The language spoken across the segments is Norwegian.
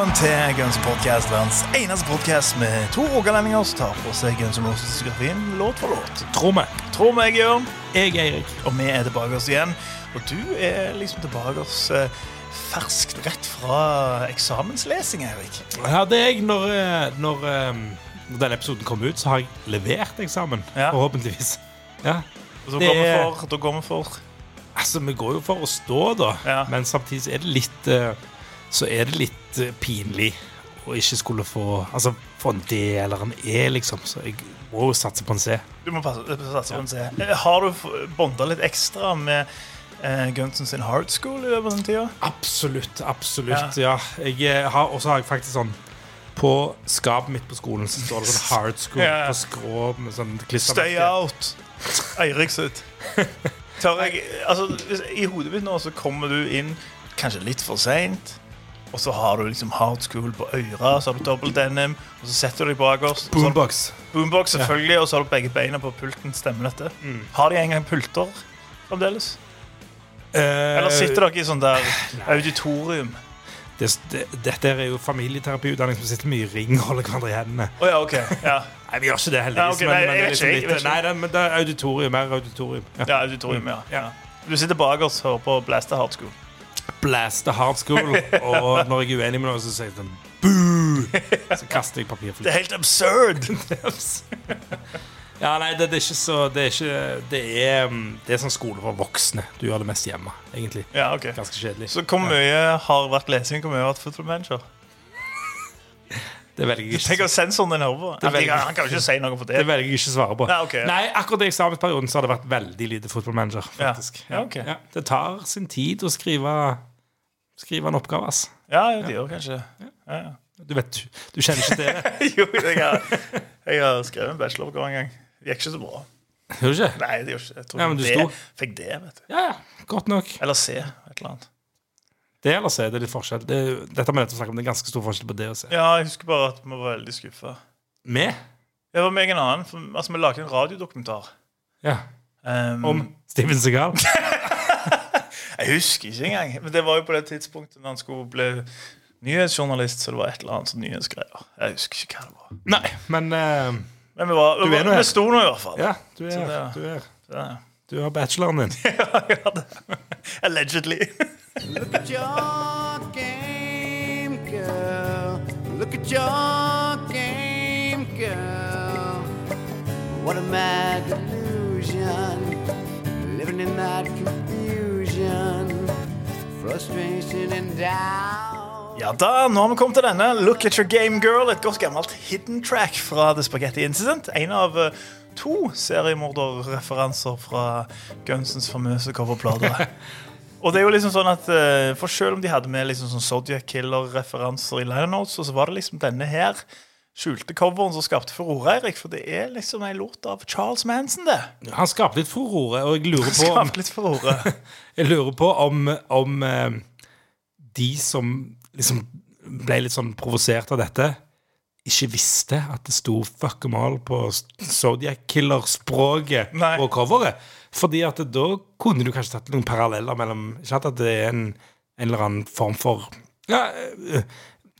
Velkommen til Guns Podcast, verdens eneste podcast med to rogalendinger som tar på seg Guns N' Roses-diskografien låt for låt. Tror vi. Tror vi, Jørn. Jeg er Eirik. Og vi er tilbake oss igjen. Og du er liksom tilbake oss eh, ferskt rett fra eksamenslesing, Eirik. Ja, det er jeg. Når, eh, når, eh, når denne episoden kom ut, så har jeg levert eksamen. Ja. Forhåpentligvis. Ja. Og så går vi for, da går vi for Altså, vi går jo for å stå, da. Ja. Men samtidig er det litt eh, Så er det litt eh, pinlig å ikke skulle få Altså få en D eller en E, liksom. Så jeg må jo satse på en C. Du må passe, satse på en C. Eh, Har du bonda litt ekstra med eh, Guns N' sin Hard School i løpet av den tida? Absolutt. Absolutt. Ja. Eh, og så har jeg faktisk sånn På skapet mitt på skolen så står det sånn Hard School Ja. på skrå med sånn Stay out! Eirik sitt. Tør jeg Altså, I hodet mitt nå så kommer du inn kanskje litt for seint. Og så har du liksom hard school på øra, så har du dobbelt denim, og så setter du deg bakerst. Boombox. Boombox, selvfølgelig, og så har du begge beina på pulten. Stemmer dette? Har de engang pulter fremdeles? Eller sitter dere i sånn der auditorium? det, det, Dette er jo familieterapiutdanning som sitter mye i ring og holder hverandre i hendene. Oh, ja, OK. Ja, Nei, vi gjør ikke det, Ja, okay. nei, men, det er ikke, litt- Nei, det, men det er auditorium. Mer auditorium. Ja. ja auditorium, ja. ja. Du sitter bakerst og hører på Blaster Hard School. Blaste hard school. Og når jeg er uenig med noe, så sier jeg sånn Boo! Så kaster jeg Det papirfly. er helt absurd! Ja, nei, det, det er ikke så Det er ikke Det er, mm, det er sånn skole for voksne. Du gjør det mest hjemme, egentlig. Ja, ok Ganske kjedelig. Så hvor mye har vært lesing? Hvor mye har vært Football Manager? Det velger jeg Tenk å at sensoren din hører på. Det er veldig- Han kan jo ikke si noe for det. det velger jeg ikke svare på. Nei, ok. Akkurat i eksamensperioden så har det vært veldig lite fotballmanager. Ja. faktisk. Ja, ok. Det tar sin tid å skrive, skrive en oppgave. ass. Ja, jo, de gjør kanskje ja, ja. Du vet, du, kjenner ikke til det? Jo, jeg har, jeg har skrevet en bacheloroppgave en gang. Det gikk ikke så bra. Gjør du ikke? Nei, det gjorde ikke Jeg tror Ja, men du det, sto. fikk det, vet du. Ja, ja. Godt nok. Eller C. Et eller annet. Det eller C, det er litt forskjell. Det, dette med dette å snakke om, det er ganske stor forskjell på det og C. Ja, jeg husker bare at vi var veldig skuffa. Med? Det var meg en annen. For, altså, vi lagde en radiodokumentar. Ja. Um, Om Steven Segal? Jeg husker ikke engang. Men det var jo på det tidspunktet da han skulle bli nyhetsjournalist, så det var et eller annet sånn nyhetsgreier. Jeg husker ikke hva det var. Nei, men Uh, Men vi, var, Du vi, vi sto nå i hvert fall. ja, du er, det- du er, du har bacheloren din. ja, det- Allegedly. Look at your game, girl. Look at your game, girl. What a mad delusion. Living in that confusion. Frustration and doubt. Ja da, nå har vi kommet til denne. Look at your game girl. Et godt gammelt hidden track fra The Spaghetti Incident. En av eh, to seriemorderreferanser fra Gunsens famøse coverplater. Og det er jo liksom sånn at eh, For selv om de hadde med liksom sånn Zodiac Killer-referanser i liner notes, så var det liksom denne her skjulte coveren som skapte furore, Eirik. For det er liksom en lort av Charles Manson, det. Han skapte litt furore, og jeg lurer på om, Skapte litt furore. jeg lurer på om, om eh, de som liksom ble litt sånn provosert av dette, ikke visste at det sto 'fuck em all' på Zodiac Killer-språket på coveret. Fordi at da kunne du kanskje tatt noen paralleller mellom Ikke at det er en, en eller annen form for ja, eh,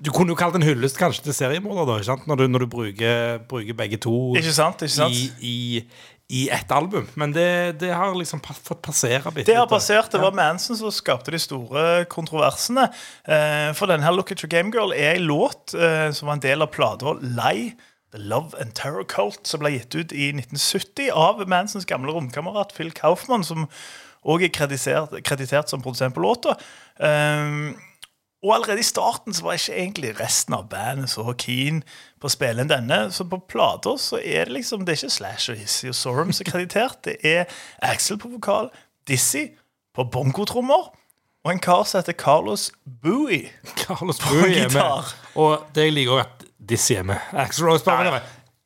Du kunne jo kalt en hyllest kanskje til seriemorder, da? Når du, når du bruker, bruker begge to Ikke sant? ikke sant? i, i, i ett album. Men det, det har liksom fått passere bitte Det har passert. Det var Manson som skapte de store kontroversene. Eh, for denne her Look at Your Game Girl er en låt eh, som var en del av plata Lie. The Love and Terror Cult, som ble gitt ut i 1970 av Mansons gamle romkamerat Phil Kaufman, som òg er kreditert, kreditert som produsent på låta. Um, og allerede i starten så var ikke egentlig resten av bandet så keen på å spille inn denne. Så på plater så er det liksom Det er ikke Slash og Hissy og Sorum som er kreditert. Det er Axel på vokal, Dizzie på bongotrommer og en kar som heter Carlos Bowie. Carlos På Bowie gitar. Og det jeg liker også at Dizzie er med. Axl Rose bare ja. med.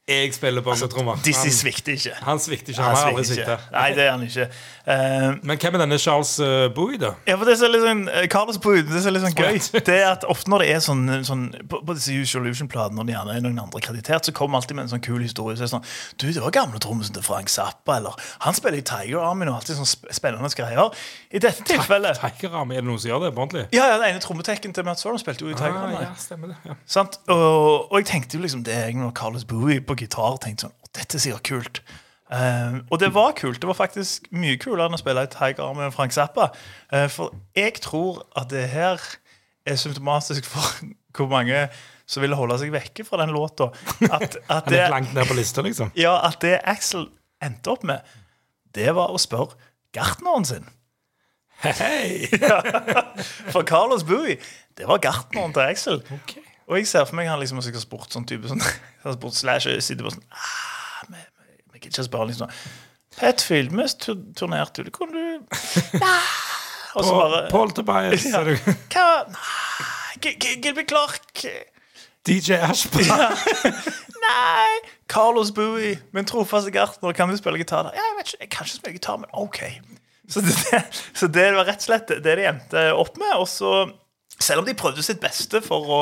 Jeg spiller bongotrommer. Dizzy Han, svikter ikke. han svikter ikke. Han har aldri svikta. Nei, det er han ikke. Uh, Men hvem er denne Charles uh, Bowie, da? Ja, for det som er litt sånn eh, Carlos Bowie, det som er litt sånn gøy Det er at ofte når det er sånn, sånn På, på disse Usual Illusion-platene Når det gjerne er noen andre kreditert Så kommer alltid med en sånn kul historie Så er det sånn Du, det var gamle trommisen til Frank Zappa Eller han spiller i Tiger Army Og alltid sånn sp spennende greier I dette tilfellet Tiger Army, er det noen som gjør det ordentlig? Ja, ja, den ene trommetekken til Matt Sorum Spilte jo i Tiger Ah, ja, stemmer det. Ja. Sant? Og, og jeg tenkte jo liksom det jeg når Carlos Bowie på gitar og tenkte sånn, «Å, dette ser kult. Eh, og det var kult. Det var faktisk mye kulere enn å spille i Tiger med Frank Zappa. Uh, for jeg tror at det her er symptomatisk for hvor mange som ville holde seg vekke fra den låta. At, at det, langt ned på lista, liksom. ja, at det Axel endte opp med, det var å spørre gartneren sin. Hei! For Carlos Bowie, det var gartneren til Axel. Ok. Og jeg ser for meg han liksom har sikkert spurt sånn type sånn, spurt slash sitter på sånn ah, Vi vi kan ikke spørre liksom Petfield, vi tur- turnerte jo, kunne du Nei. Og så bare Paul Tobias. Ja. er du- Hva Gilby Clark DJ Ashby. Nei. Carlos Bowie, min trofaste gartner, kan du spille gitar? Ja, jeg vet ikke, jeg kan ikke spille gitar, men OK. Så det, så det var rett og slett det de endte opp med. Og så, selv om de prøvde sitt beste for å,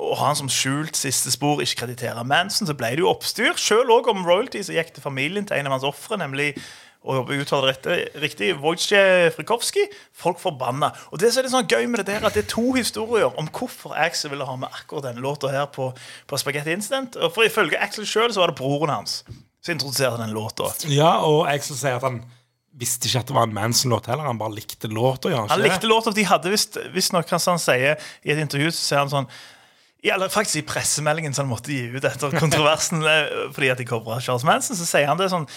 å ha han som skjult siste spor, ikke kreditere Manson, så ble det jo oppstyr. Selv òg om royalties gikk til familien til en av hans ofre, nemlig og uttaler det rett- riktig, Wojciech Frikowski. Folk forbanna. Og det som er litt sånn gøy med det der, at det er to historier om hvorfor Axel ville ha med akkurat denne låta her på, på Spaghetti Incident. Og for Ifølge Axel sjøl var det broren hans som introduserte den låta. Ja, og Axel sier at han visste ikke at det var en Manson-låt heller. Han bare likte låta. Han likte låta, de hadde visst visstnok, hva han sier i et intervju, så sier han sånn ja, eller faktisk I pressemeldingen som han måtte gi ut etter kontroversen eh, fordi at de covra Charles Manson, så sier han det sånn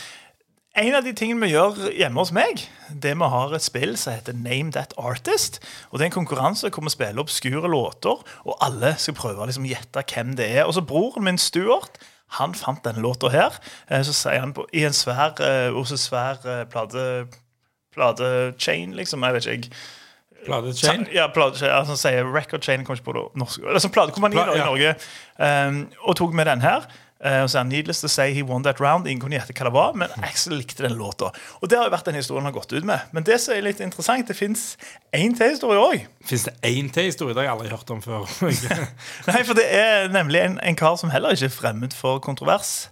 En av de tingene vi gjør hjemme hos meg, det vi har et spill som heter Name That Artist. og Det er en konkurranse hvor vi spiller obskure låter, og alle skal prøve å liksom gjette hvem det er. Og så broren min Stuart han fant denne låta her. eh, Så sier han på, i en svær, eh, hos en svær plate platechain, liksom. Jeg vet ikke, Platechain. Ja, plate, altså, sier Record Chain kommer ikke på det norsk. Altså platekompani Pla- ja. i. Norge. Um, og tok med den her. Uh, og så er Needless to say he won that round. Ingen kunne gjette hva det var, men Axel likte den låta. Og det har jo vært den historien han har gått ut med. Men det som er litt interessant, det fins én til historie òg. Fins det én til historie? Det har jeg aldri hørt om før. Nei, for det er nemlig en, en kar som heller ikke er fremmed for kontrovers.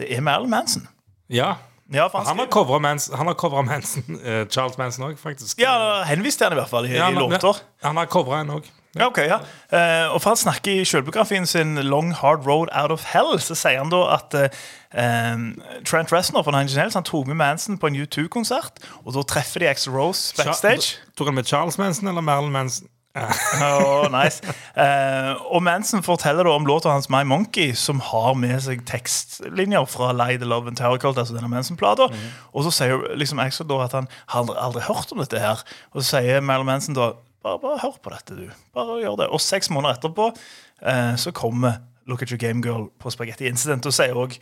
Det er Marilyn Manson. ja. Ja, for Han har skriver- covra Manson, han har covret Manson uh, Charles Manson òg, faktisk. ja, henviste han i hvert fall i, Ja, i han- låter. Han har covra en òg. Ja, ok, ja. Uh, og for han snakker i selvbiografien sin 'Long Hard Road Out of Hell', så sier han da at eh, Trent Reznor fra Nine Inch Nails han tok med Manson på en U2-konsert, og da treffer de X-Rose backstage. Tok han med Charles Manson eller Marilyn Manson? Åh, nice. Uh, og Manson forteller da om låta hans My Monkey, som har med seg tekstlinjer fra Lay the Love and Terror Cult, altså denne Manson-plata. Og så sier liksom Axel da at han har aldri, aldri hørt om dette her. Og så sier Marilyn Manson da bare, bare hør på dette, du. Bare gjør det. Og seks måneder etterpå uh, så kommer Look at your game girl på Spaghetti Incident. Og sier òg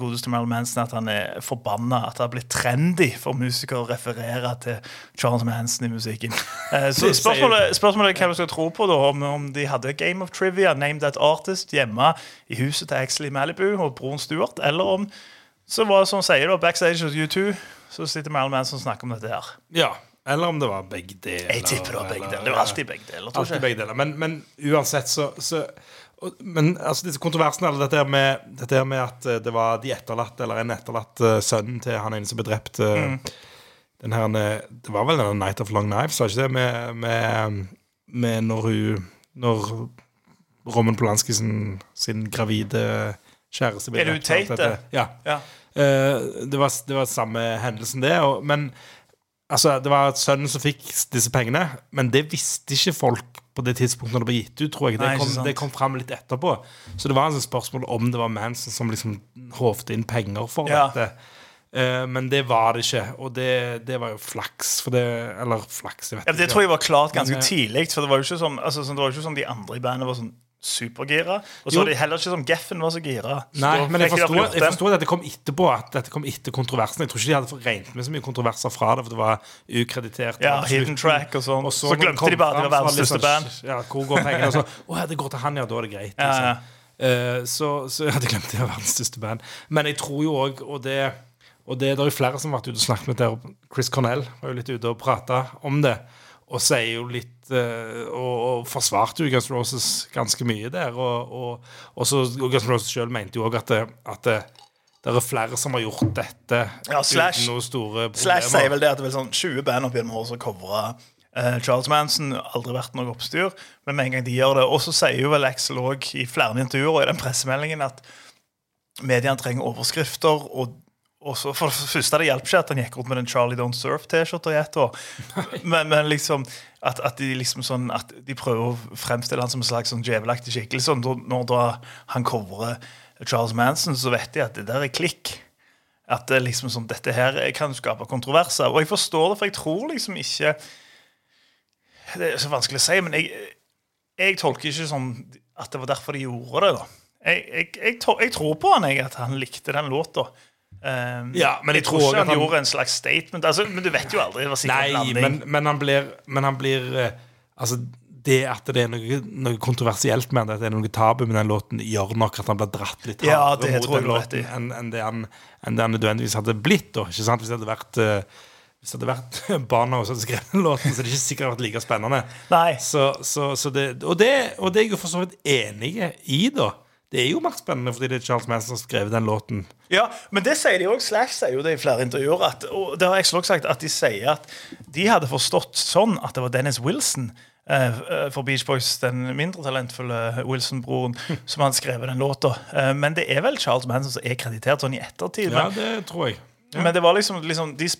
godeste Marilyn Manson at han er forbanna at det har blitt trendy for musikere å referere til Charles Manson i musikken. Eh, så spørsmålet, spørsmålet er hva du skal tro på, da, om, om de hadde Game of Trivia, Name That Artist, hjemme i huset til Axel i Malibu og broren Stuart, eller om så var det som sier da, backstage hos U2, så sitter Marilyn Manson og snakker om dette her. Ja. Eller om det var begge deler. Jeg tipper det var begge deler. Det var alltid begge deler. Alltid begge deler. Men, men uansett så, så Men altså disse kontroversene eller dette her med, dette her med at eh, det var de etterlatte, eller en etterlatt uh, sønnen til han ene som ble drept uh, Mm. den her, Det var vel denne Night of Long Knives, var ikke det? Med, med, med når hun Når Roman Polanski sin, sin gravide kjæreste ble Er drept, Tate, alt dette. det? Ja. Ja. Uh, det, var, det var samme hendelsen, det. Og, men altså, det var sønnen som fikk disse pengene, men det visste ikke folk på det tidspunktet når det ble gitt ut. tror jeg Det Nei, kom, det kom fram litt etterpå. Så det var altså spørsmål om det var Manson som liksom håvte inn penger for Ja. dette. Eh, men det var det ikke, og det, det var jo flaks. For det, eller flaks, jeg vet Ja, det ikke. tror jeg var klart ganske Men, eh, tidlig. For det var jo ikke altså, sånn, det var jo ikke sånn de andre i bandet var sånn supergira. Og så var det heller ikke som Geffen var så gira. Nei, men jeg forsto, de jeg forsto at dette kom etterpå. At dette kom etter kontroversen. Jeg tror ikke de hadde regnet med så mye kontroverser fra det, for det var ukreditert. Ja, hidden track og sånn. Så glemte de bare at de var verdens største sånn, band. Ja, hvor går pengene? Og så, å det går til han, ja, da er det greit. Ja, Liksom. ja. Eh, så, så jeg hadde glemt det var verdens største band. Men jeg tror jo òg, og det og det, det er jo flere som har vært ute og snakket med det. og Chris Cornell var jo litt ute og prata om det. Og sier jo litt uh, og, og forsvarte jo Guns Roses ganske mye der. Og, og, så og Guns Roses sjøl mente jo òg at, det, at det, det er flere som har gjort dette Ja, Slash- uten noen store problemer. Slash sier vel det at det er vel sånn 20 band opp gjennom året som covrer uh, Charles Manson. Aldri vært noe oppstyr. Men med en gang de gjør det Og så sier jo vel Axel òg i flere intervjuer og i den pressemeldingen at mediene trenger overskrifter. og og så For det første det hjelper ikke at han gikk rundt med den Charlie Don't Surf-T-skjorta i ett år. Men, men liksom at, at de liksom sånn At de prøver å fremstille han som en slags sånn djevelaktig skikkelse. Sånn, når da han covrer Charles Manson, så vet de at det der er klikk. At det liksom sånn, dette her kan skape kontroverser. Og jeg forstår det, for jeg tror liksom ikke Det er så vanskelig å si, men jeg, jeg tolker ikke sånn at det var derfor de gjorde det. da Jeg, jeg, jeg, jeg tror på han, jeg, at han likte den låta. Um, Ja, men jeg jeg tror ikke han, han- gjorde en slags statement. Altså, men du vet jo aldri. Det en Nei, men, men han blir, men han blir eh, Altså, det at det er noe, noe kontroversielt med det, at det er noe tabu med den låten, gjør nok at han blir dratt litt Ja, hardere det mot den låten enn en det, han- enn det han nødvendigvis hadde blitt. Da, ikke sant? Hvis det hadde vært uh, Hvis det hadde vært barna som hadde skrevet den låten, så er det ikke sikkert vært like spennende. Nei. Så, så, så det, og, det, og det er jeg jo for så vidt enig i, da. Det er jo mer spennende fordi det er Charles Manson som har skrevet den låten. Ja, men det sier de også, Slash sier jo det i flere intervjuer. At, og det har også sagt, at de sier at de hadde forstått sånn at det var Dennis Wilson eh, eh, for Beach Boys, den mindre talentfulle Wilson-broren, som hadde skrevet den låta. Eh, men det er vel Charles Manson som er kreditert sånn i ettertid. Ja, Men, det tror jeg. men det var liksom, liksom De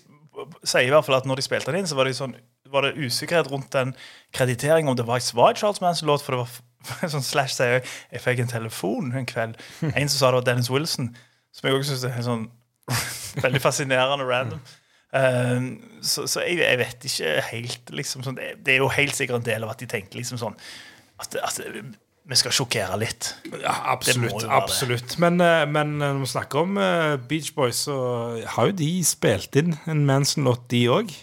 sier i hvert fall at når de spilte den inn, så var det, sånn, var det usikkerhet rundt den krediteringen, om det var, en svak Charles Manson-låt. For det var sånn Slash sier jeg fikk en telefon en kveld. En som sa det var Dennis Wilson. Som jeg også syns er sånn veldig fascinerende random. Um, så så jeg, jeg vet ikke helt liksom sånn, det, det er jo helt sikkert en del av at de tenker liksom sånn at, at vi skal sjokkere litt. Ja, absolutt. Absolutt. Men, eh, men når vi snakker om eh, Beach Boys, så har jo de spilt inn en Manson-låt, de òg.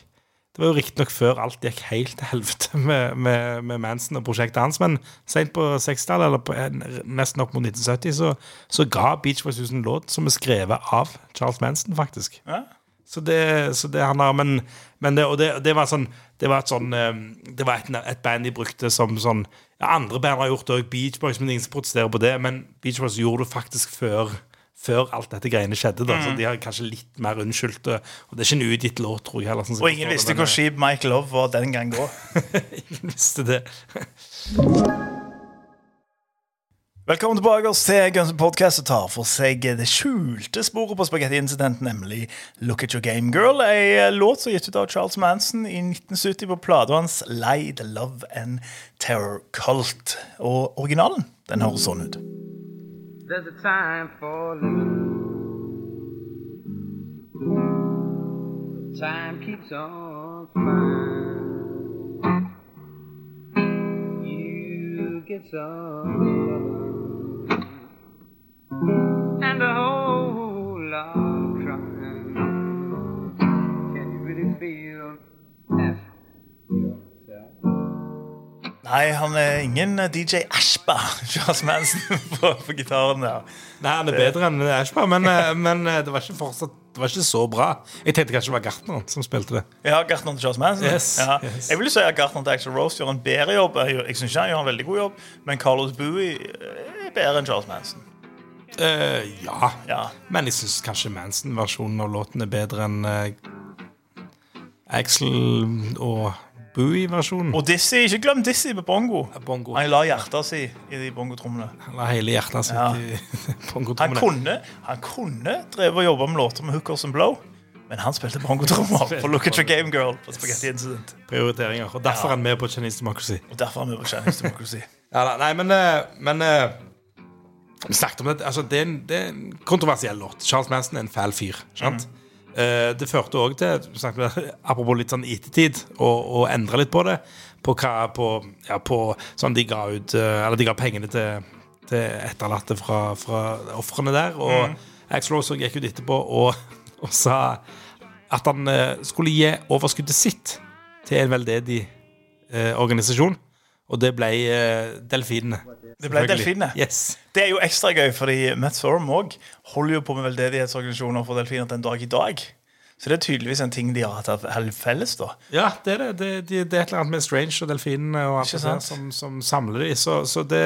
Det var jo riktignok før alt gikk helt til helvete med, med, med Manson og prosjektet hans, men sent på 60-tallet, eller på, eh, nesten opp mot 1970, så, så ga Beach Boys en låt som er skrevet av Charles Manson, faktisk. Ja. Så det, så det han har Men, men det, og det, det var sånn Det var et sånn eh, Det var et, et band de brukte som sånn ja, Andre band har gjort det òg, Beach Boys, men ingen som protesterer på det. Men Beach Boys gjorde det faktisk før Før alt dette greiene skjedde. da Så de har kanskje litt mer unnskyldt. Og det er ikke en utgitt låt, tror jeg heller. sånn som Og ingen visste hvor skip Mike Love var den gang da. eh, Ingen visste det. Velkommen tilbake oss til Guns Podcast og tar for seg det skjulte sporet på Spagetti Incident, nemlig Look At Your Game Girl. En låt som er gitt ut av Charles Manson i 1970 på plata hans Lie, The Love and Terror Cult. Og originalen den høres sånn ut. There's a time for living. Time keeps on flying. You get some and a whole lot Nei, han er ingen DJ Ashba, Charles Manson, på, på gitaren der. Nei, han er bedre enn Ashba, men, eh, men eh, det var fortsatt Det var ikke så bra. Jeg tenkte kanskje det var Gartneren som spilte det. Ja, Gartneren til Charles Manson. Yes, ja. yes. Jeg vil si at Gartneren til Axel Rose gjør en bedre jobb. Jeg, ikke han gjør en veldig god jobb, men Carlos Bowie er bedre enn Charles Manson. Uh, ja. Ja. Men jeg syns kanskje Manson-versjonen av låten er bedre enn uh, Axel og Bowie-versjonen. Og Dizzy, ikke glem Dizzy på bongo. Bongo. Han la hjertet si i de bongotrommene. Han la hele hjertet sitt Ja. i Han bongotrommene. kunne, han kunne drevet og jobba med låter med hookers and blow, men han spilte bongotrommer på Look at your game girl på Spaghetti Incident. Prioriteringer. Og derfor er han med på Chinese Democracy. Og derfor er han med på Chinese Democracy. Ja, da, nei, men, eh, men eh, Vi snakket om det. Altså, det, er en, det er en kontroversiell låt. Charles Manson er en fæl fyr. Sant? Eh, det førte òg til Apropos litt sånn ettertid, å endre litt på det. På hva på, ja, på sånn de ga ut eh, Eller de ga pengene til, til etterlatte fra, fra ofrene der. Og Axl Rose gikk ut etterpå og, og sa at han eh, skulle gi overskuddet sitt til en veldedig eh, organisasjon. Og det ble uh, delfinene. Det ble delfinene. Yes. Det er jo ekstra gøy, fordi Matt Sorum òg holder jo på med veldedighetsorganisasjoner for delfiner den dag i dag. Så det er tydeligvis en ting de har hatt felles, da. Ja, det er det. Det, det, det er et eller annet med Strange og delfinene og alt det der som, som samler de. Så, så det,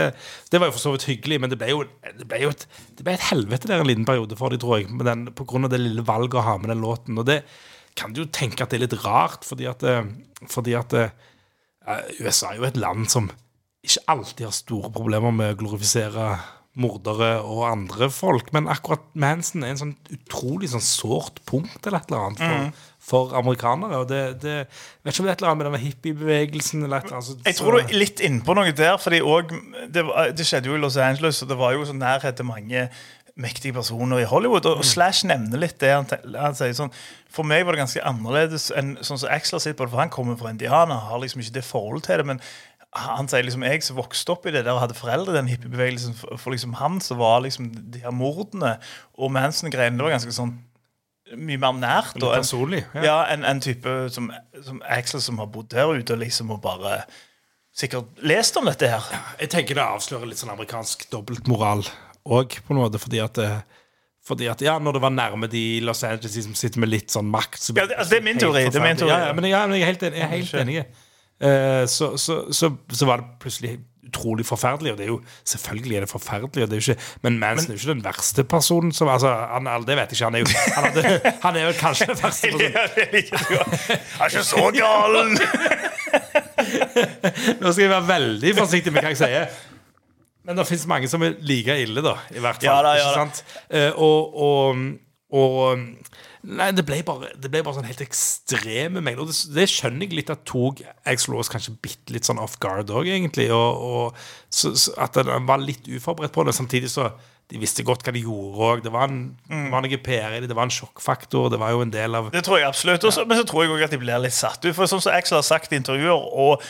det var jo for så vidt hyggelig, men det ble jo, det ble jo et, det ble et helvete der en liten periode for de, tror jeg, med den, på grunn av det lille valget å ha med den låten. Og det kan du jo tenke at det er litt rart, fordi at, eh, fordi at eh, USA er jo et land som ikke alltid har store problemer med å glorifisere mordere og andre folk, men akkurat Manson er en sånn utrolig sånn sårt punkt eller et eller annet for, for amerikanere. Og det, det vet ikke om det er et eller annet med denne hippiebevegelsen eller et eller annet. så- Jeg tror du er litt innpå noe der, fordi også, det, det skjedde jo i Los Angeles, og det var jo sånn nærhet til mange mektige personer i Hollywood. Og Slash nevner litt det. Han, han sier sånn For meg var det ganske annerledes enn sånn som Axel har sett på det, for han kommer fra Indiana, har liksom ikke det forholdet til det. men han sier liksom jeg som vokste opp i det der og hadde foreldre den hippiebevegelsen, for, for liksom han så var liksom de her mordene og Manson-greiene det var ganske sånn mye mer nært. Og en- ja. Ja, en, en type som, som Axel som har bodd der ute og liksom og bare sikkert lest om dette her. Jeg tenker det avslører litt sånn amerikansk dobbeltmoral òg, på en måte, fordi at det, fordi at, ja, Når det var nærme de Los Angeles som sitter med litt sånn makt så Ja, det- altså, det er min teori, det er min teori. Ja, men, ja, men jeg er helt enig. Jeg er helt enig. Uh, så, så, så, så var det plutselig utrolig forferdelig, og det er jo selvfølgelig er det forferdelig. Og det er jo ikke, men Manson er jo ikke den verste personen. Som, altså, han, det vet jeg ikke. Han er jo han, hadde, han er jo kanskje den verste personen. Han er ikke så galen! Nå skal jeg være veldig forsiktig med hva jeg sier. Men det fins mange som er like ille, da. I hvert fall. Ja da, ja da. sant? Eh, og, og, og Nei, det ble bare, det ble bare sånn helt ekstreme mengder. Og det, det skjønner jeg litt at tok Axl Rose kanskje bitte litt sånn off guard òg, egentlig. Og, og så, så at han var litt uforberedt på det. Samtidig så de visste godt hva de gjorde òg. Det var en Mm. var noe PR i det, det var en sjokkfaktor. Det var jo en del av Det tror jeg absolutt. Også, Men så tror jeg også at de blir litt satt ut. For sånn som Axel har sagt i intervjuer, og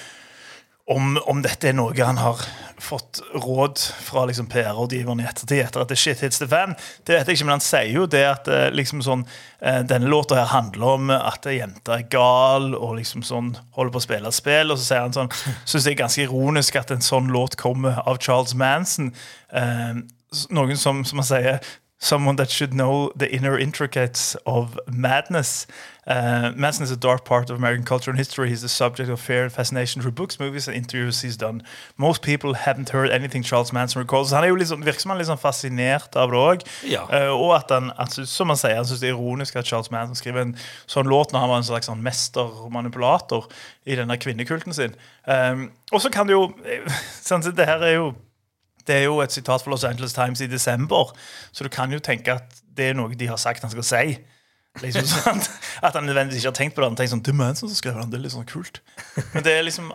om, om dette er noe han har fått råd fra liksom PR-rådgiveren i ettertid etter at det shit hits the fan, det vet jeg ikke, men han sier jo det at eh, liksom sånn, eh, denne låta her handler om at jenta er gal og liksom sånn holder på å spille et spill, og så sier han sånn Syns det er ganske ironisk at en sånn låt kommer av Charles Manson. Eh, noen som, som han sier Someone that should know the inner intricates of madness. Uh, Manson is a dark part of American culture and history. He's the subject of fear and fascination through books, movies, and interviews he's done. Most people haven't heard anything Charles Manson recalls. Han er jo liksom, virker som han er litt sånn fascinert av det òg. Ja. og at han, altså, som han sier, han syns det er ironisk at Charles Manson skriver en sånn låt når han var en slags sånn mestermanipulator i denne kvinnekulten sin. Um, og så kan det jo sånn, Det her er jo det er jo et sitat fra Los Angeles Times i desember, så du kan jo tenke at det er noe de har sagt han skal si. Liksom, sånn, At han nødvendigvis ikke har tenkt på det. Han tenker sånn, det er Manson som skrev den, det er litt sånn kult. Men det er liksom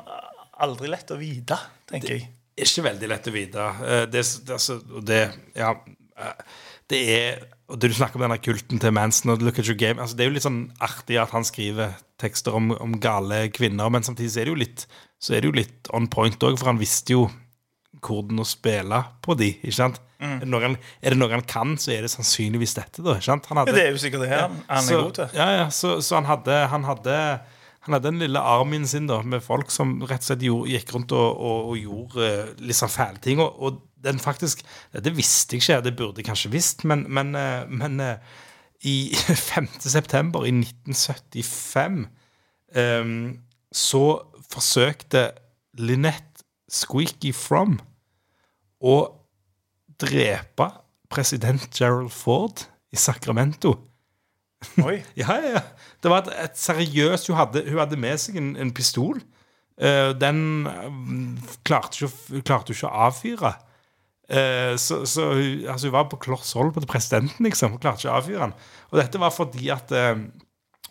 aldri lett å vite, tenker jeg. Det er ikke veldig lett å vite. Eh, Det, altså, det, ja, eh, det er og Du snakker om denne kulten til Manson og Look at your game. Altså, det er jo litt sånn artig at han skriver tekster om, om gale kvinner, men samtidig er det jo litt, så er det jo litt on point òg, for han visste jo hvordan å spille på de. ikke sant? Mm. Er, det noe han, han kan, så er det sannsynligvis dette. da, ikke sant? Han hadde, Det er jo sikkert det her han er så, god til. Ja, ja, så, så han hadde Han hadde han hadde den lille armen sin da med folk som rett og slett gjorde, gikk rundt og, og, og gjorde uh, litt sånn fæle ting. Og, og den faktisk Det visste jeg ikke, det burde jeg kanskje visst, men, men, uh, men uh, i 5. september i 1975 eh, så forsøkte Lynette Squeaky From å drepe president Gerald Ford i Sacramento. Oi. Ja, ja. Det var et, et seriøst Hun hadde, hun hadde med seg en, en pistol. Uh, den eh, klarte hun ikke å avfyre. Uh, så så hun, altså, hun var på kloss hold på presidenten, liksom. Hun klarte ikke å avfyre den. Og dette var fordi at eh,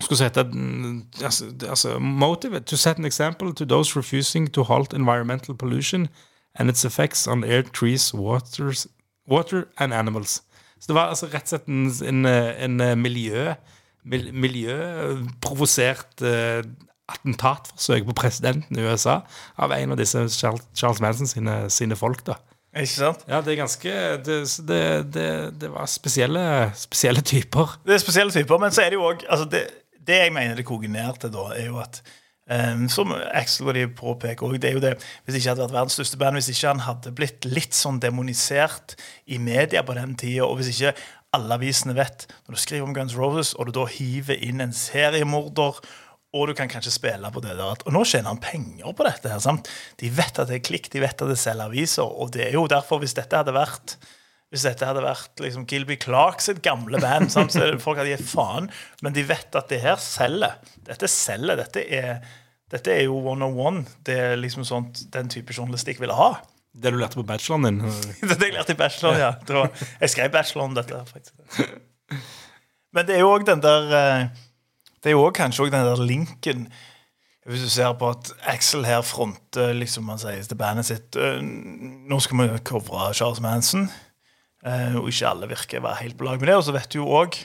skulle sette mm, altså, Motive to set an example to those refusing to halt environmental pollution and its effects on air, trees, waters, water and animals. Så det var altså rett og slett en, en, en eh, miljø mil, miljøprovosert uh, attentatforsøk på presidenten i USA av en av disse Charles, Charles Manson sine, sine folk. da. Ikke sant? Ja, det er ganske Det, det, det, det var spesielle, spesielle typer. Det er spesielle typer, men så er det jo òg altså det, jeg mener det koker ned til, da, er jo at Um, som Axel og de påpeker også, det er jo det, Hvis ikke hadde vært verdens største band, hvis ikke han hadde blitt litt sånn demonisert i media på den tida, og hvis ikke alle avisene vet Når du skriver om Guns Roses, og du da hiver inn en seriemorder og du kan kanskje spille på det der. at- Og nå tjener han penger på dette. her, sant? De vet at det er klikk, de vet at det selger aviser. Og det er jo derfor, hvis dette hadde vært hvis dette hadde vært liksom Gilby Clark sitt gamle band, sant? så folk hadde gitt faen. Men de vet at det her selger. Dette selger. Dette er, dette er jo one on one. Det er liksom sånt den type journalistikk ville ha. Det du lærte på bacheloren din. det jeg lærte i bacheloren, ja. Det var, jeg skrev bachelor om dette. faktisk. Men det er jo òg den der eh, Det er jo kanskje òg den der linken Hvis du ser på at Axel her fronter liksom man sier til bandet sitt eh, Nå skal vi covre Charles Manson. Eh, og ikke alle virker å være helt på lag med det. Og så vet du jo òg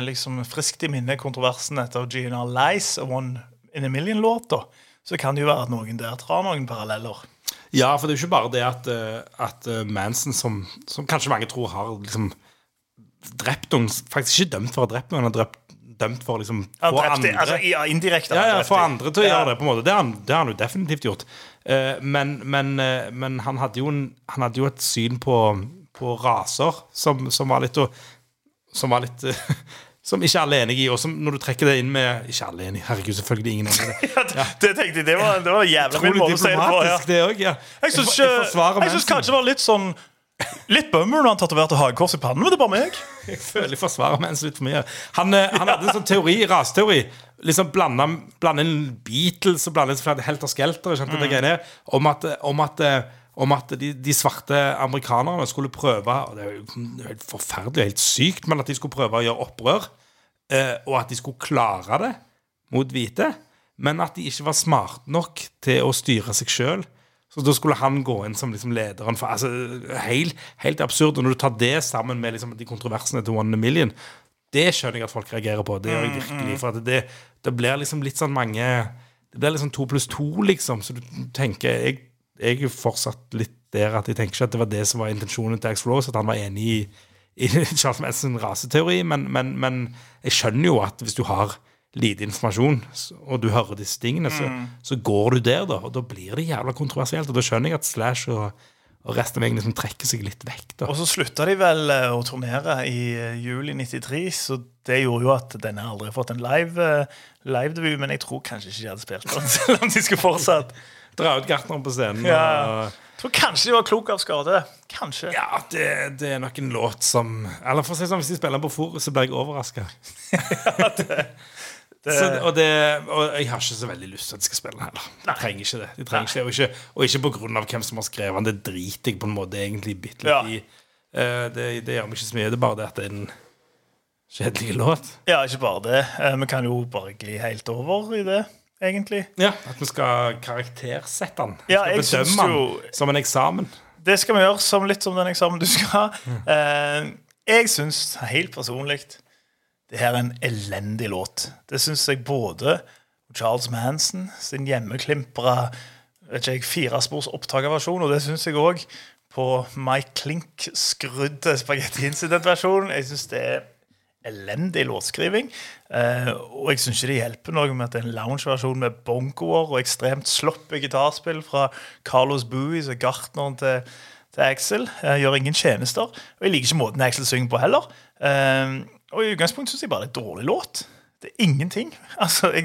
liksom friskt i minne kontroversen etter GNR Lies og One in a Million-låta. Så kan det jo være at noen der drar noen paralleller. Ja, for det er jo ikke bare det at, eh, at eh, Manson, som, som kanskje mange tror har liksom drept noen Faktisk ikke dømt for å ha drept noen, han har drept, dømt for å liksom få drepte, andre altså, ja, indirekte. Ja, ja, få andre til å Ja. gjøre det. på en måte Det har han, det har han jo definitivt gjort. Eh, men, men, eh, men han, hadde jo en, han hadde jo et syn på, på raser som, som var litt Som var litt eh, Som ikke alle er enig i. Og som når du trekker det inn med Ikke alle er enig, herregud, selvfølgelig ingen er enig det. Ja, det tenkte jeg, det var, det var jævla min måte å si det på. Ja. det også, Ja. Jeg syns kanskje det var litt sånn Litt bummer når han tatoverte hagekors i pannen, men det er bare meg. Jeg føler jeg forsvarer Manson litt for mye. Han, eh, han hadde en sånn teori, raseteori. Liksom blanda, blanda inn Beatles og blanda inn flere Helter Skelter det greiene om at, om at, eh, om at de, de svarte amerikanerne skulle prøve Og det er jo er helt forferdelig helt sykt, men at de skulle prøve å gjøre opprør. eh, Og at de skulle klare det mot hvite. Men at de ikke var smarte nok til å styre seg sjøl. Så da skulle han gå inn som liksom lederen for altså, helt, helt absurd. Og når du tar det sammen med liksom de kontroversene til One in a Million, det skjønner jeg at folk reagerer på. Det gjør jeg virkelig. For at det, det blir liksom litt sånn mange Det blir liksom to pluss to, liksom. Så du tenker Jeg, jeg er fortsatt litt der at jeg tenker ikke at det var det som var intensjonen til Ax Rose, at han var enig i, i Charles Mansons raseteori, men, men, men jeg skjønner jo at hvis du har lite informasjon, og du hører disse tingene, så, så går du der, da. Og da blir det jævla kontroversielt. Og da skjønner jeg at Slash og, og resten av gjengen liksom trekker seg litt vekk. da Og så slutta de vel eh, å turnere i eh, juli 93, så det gjorde jo at denne aldri har fått en live eh, live-debut. Men jeg tror kanskje ikke de hadde spilt den, selv om de skulle fortsatt. Dra ut gartneren på scenen. Ja. Og, Jeg tror kanskje de var kloke av skade. Kanskje. ja, det, det er nok en låt som Eller for å si sånn, hvis de spiller den på Forus, så blir jeg overraska. og, det, og jeg har ikke så veldig lyst til at de skal spille den heller. De trenger ikke det. De trenger ikke. Og ikke, og ikke av hvem som har skrevet den. Det driter jeg på en måte egentlig bitte litt i. Det, det gjør meg ikke så mye. Det er bare det at det er en kjedelig låt. Ja, ikke bare det. Eh, Vi kan jo bare gli helt over i det, egentlig. Ja, At vi skal karaktersette den. Vi Ja, skal bedømme jo- den som en eksamen. Det skal vi gjøre som litt som den eksamen du skal ha. Eh, jeg syns helt personlig det her er en elendig låt. Det syns jeg både Charles Manson sin hjemmeklimpra firespors opptakerversjon, og det syns jeg òg på Mike Klink skrudde Spagetti Incident-versjonen. Jeg syns det er elendig låtskriving. Eh, og jeg syns ikke det hjelper noe med at det er en lounge-versjon med bongoer og ekstremt sloppy gitarspill fra Carlos Bowie, er gartneren til, til Axel. Eh, gjør ingen tjenester. Og jeg liker ikke måten Axel synger på heller. Eh, og i utgangspunktet syns jeg bare det er en dårlig låt. Det er ingenting. Altså, jeg,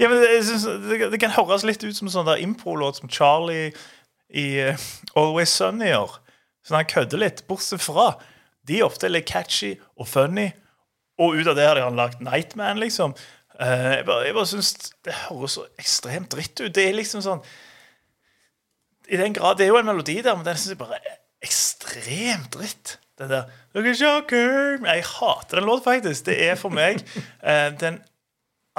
ja, jeg synes, det, det kan høres litt ut som en sånn der impro-låt som Charlie i uh, Always Sunny gjør. Så han kødder litt, bortsett fra de er ofte litt catchy og funny, og ut av det har de lagt Nightman, liksom. Uh, jeg bare, jeg bare syns det høres så ekstremt dritt ut. Det er liksom sånn I den grad Det er jo en melodi der, men den syns jeg bare er ekstremt dritt. Den der Jeg hater den låten, faktisk. Det er for meg uh, den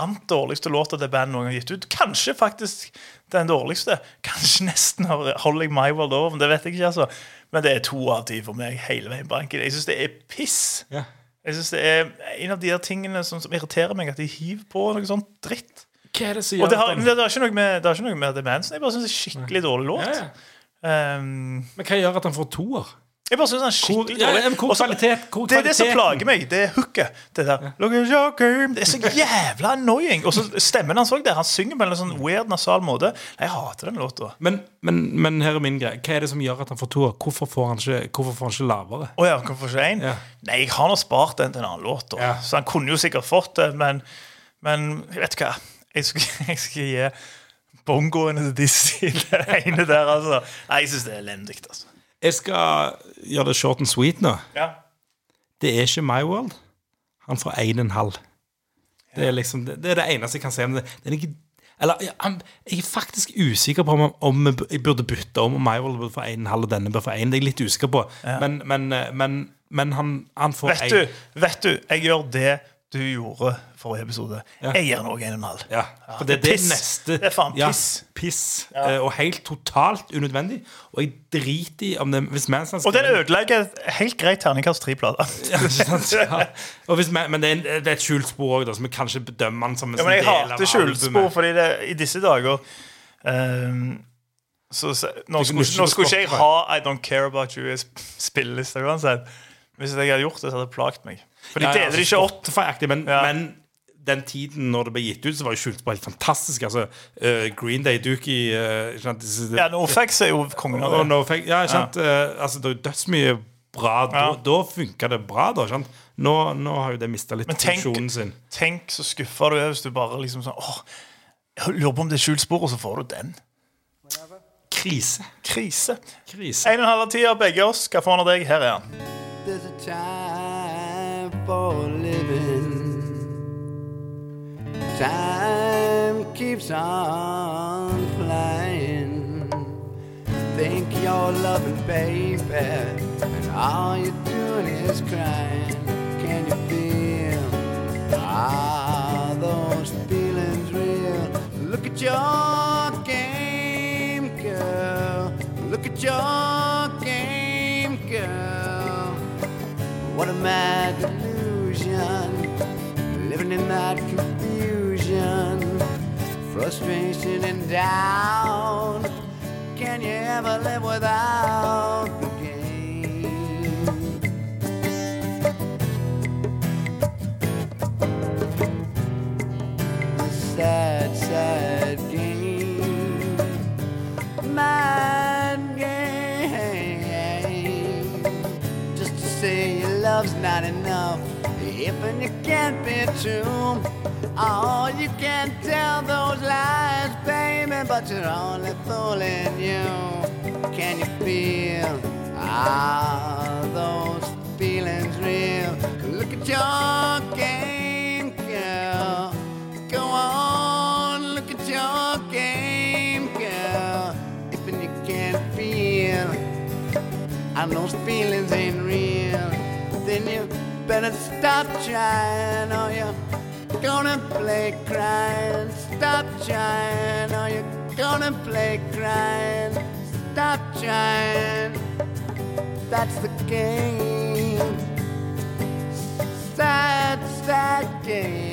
ant dårligste låta det bandet noen gang har gitt ut. Kanskje faktisk den dårligste. Kanskje nesten holder Holding My World Over, men det vet jeg ikke. altså Men det er to av ti for meg hele veien banken. Jeg syns det er piss. Ja. Jeg synes det er en av de der tingene som, som irriterer meg, at de hiver på noe sånt dritt. Hva er det som Og det gjør har, men det, har ikke noe med, det har ikke noe med The Manson Jeg bare syns det er skikkelig dårlig låt. ja, ja. Um, Men hva gjør at han får toer? Jeg bare synes den er skikkelig dårlig. Og kvalitet hvor det er det som plager meg. Det er hooket. Det der. Det er så jævla annoying. Og så stemmen hans òg der. Han synger på en sånn weird, nasal måte. Jeg hater den låta. Men, men, men her er min greie. Hva er det som gjør at han får to? Hvorfor får han ikke, hvorfor får han ikke lavere? Oh ja, hvorfor ikke én? Ja. Nei, jeg har nå spart den til en annen låt. Ja. Så han kunne jo sikkert fått det, men, men vet du hva? Jeg skal, jeg skal gi bongoene til Dizzie det ene der, altså. Nei, jeg syns det er elendig, altså. Jeg skal gjøre det short and sweet nå. Ja. Det er ikke My World. Han får 1,5. Det er liksom det, det er det eneste jeg kan si om det. det er ikke eller jeg, er faktisk usikker på om, om jeg burde bytte om. Om My World burde få 1,5 og denne bør få 1. Det er jeg litt usikker på. Men, men, eh, men, men han, han får Vet du, vet du, jeg gjør det du gjorde forrige episode. Ja. Jeg gir noe en og en halv. Ja, for det, det er det piss. neste Det er faen ja, piss. Ja. eh, Og helt totalt unødvendig. Og jeg driter i om det Hvis Manson Og den ødelegger helt greit terningkast tre-plate. ja, ja. Og hvis, Men det er, det er et skjult spor òg, som vi kanskje bedømmer den som en Ja, sånn men jeg av hater skjult spor, fordi det, i disse dager um, så, så, nå, skulle, nå skulle ikke jeg ha I Don't Care About You i sp- spillelista uansett. Hvis jeg hadde gjort det, så hadde det plaget meg. For de deler altså, ikke opp. Spotify-aktig, men, Ja. men den tiden når det ble gitt ut, så var jo skjult spor helt fantastisk. Altså, eh, Green Day, Dookie uh, ikke sant, disse- Ja, nofax er jo kongen av Og det. fake, ja, ikke sant? Eh, altså, det er jo dødsmye bra. Da, Ja. da funka det bra, da. ikke sant? Nå, nå har jo det mista litt Men tenk- funksjonen sin. Tenk så skuffa du er hvis du bare liksom sånn åh, Jeg lurer på om det er skjult spor, og så får du den. Krise. Krise. Krise. En og en halv tid av begge oss. Hva får han av deg? Her er han. There's a time for living. Time keeps on flying. Think you're loving, baby, and all you're doing is crying. Can you feel? Are those feelings real? Look at your game, girl. Look at your What a mad delusion, living in that confusion, frustration and doubt. Can you ever live without can't be true, oh, you can't tell those lies, baby, but you're only fooling you. Can you feel? Are those feelings real? Look at your game, girl. Go on, look at your game, girl. If you can't feel and those feelings ain't real, then you better stop trying or you're gonna play crying. Stop trying or you're gonna play crying. Stop trying. That's the game. Sad, sad game.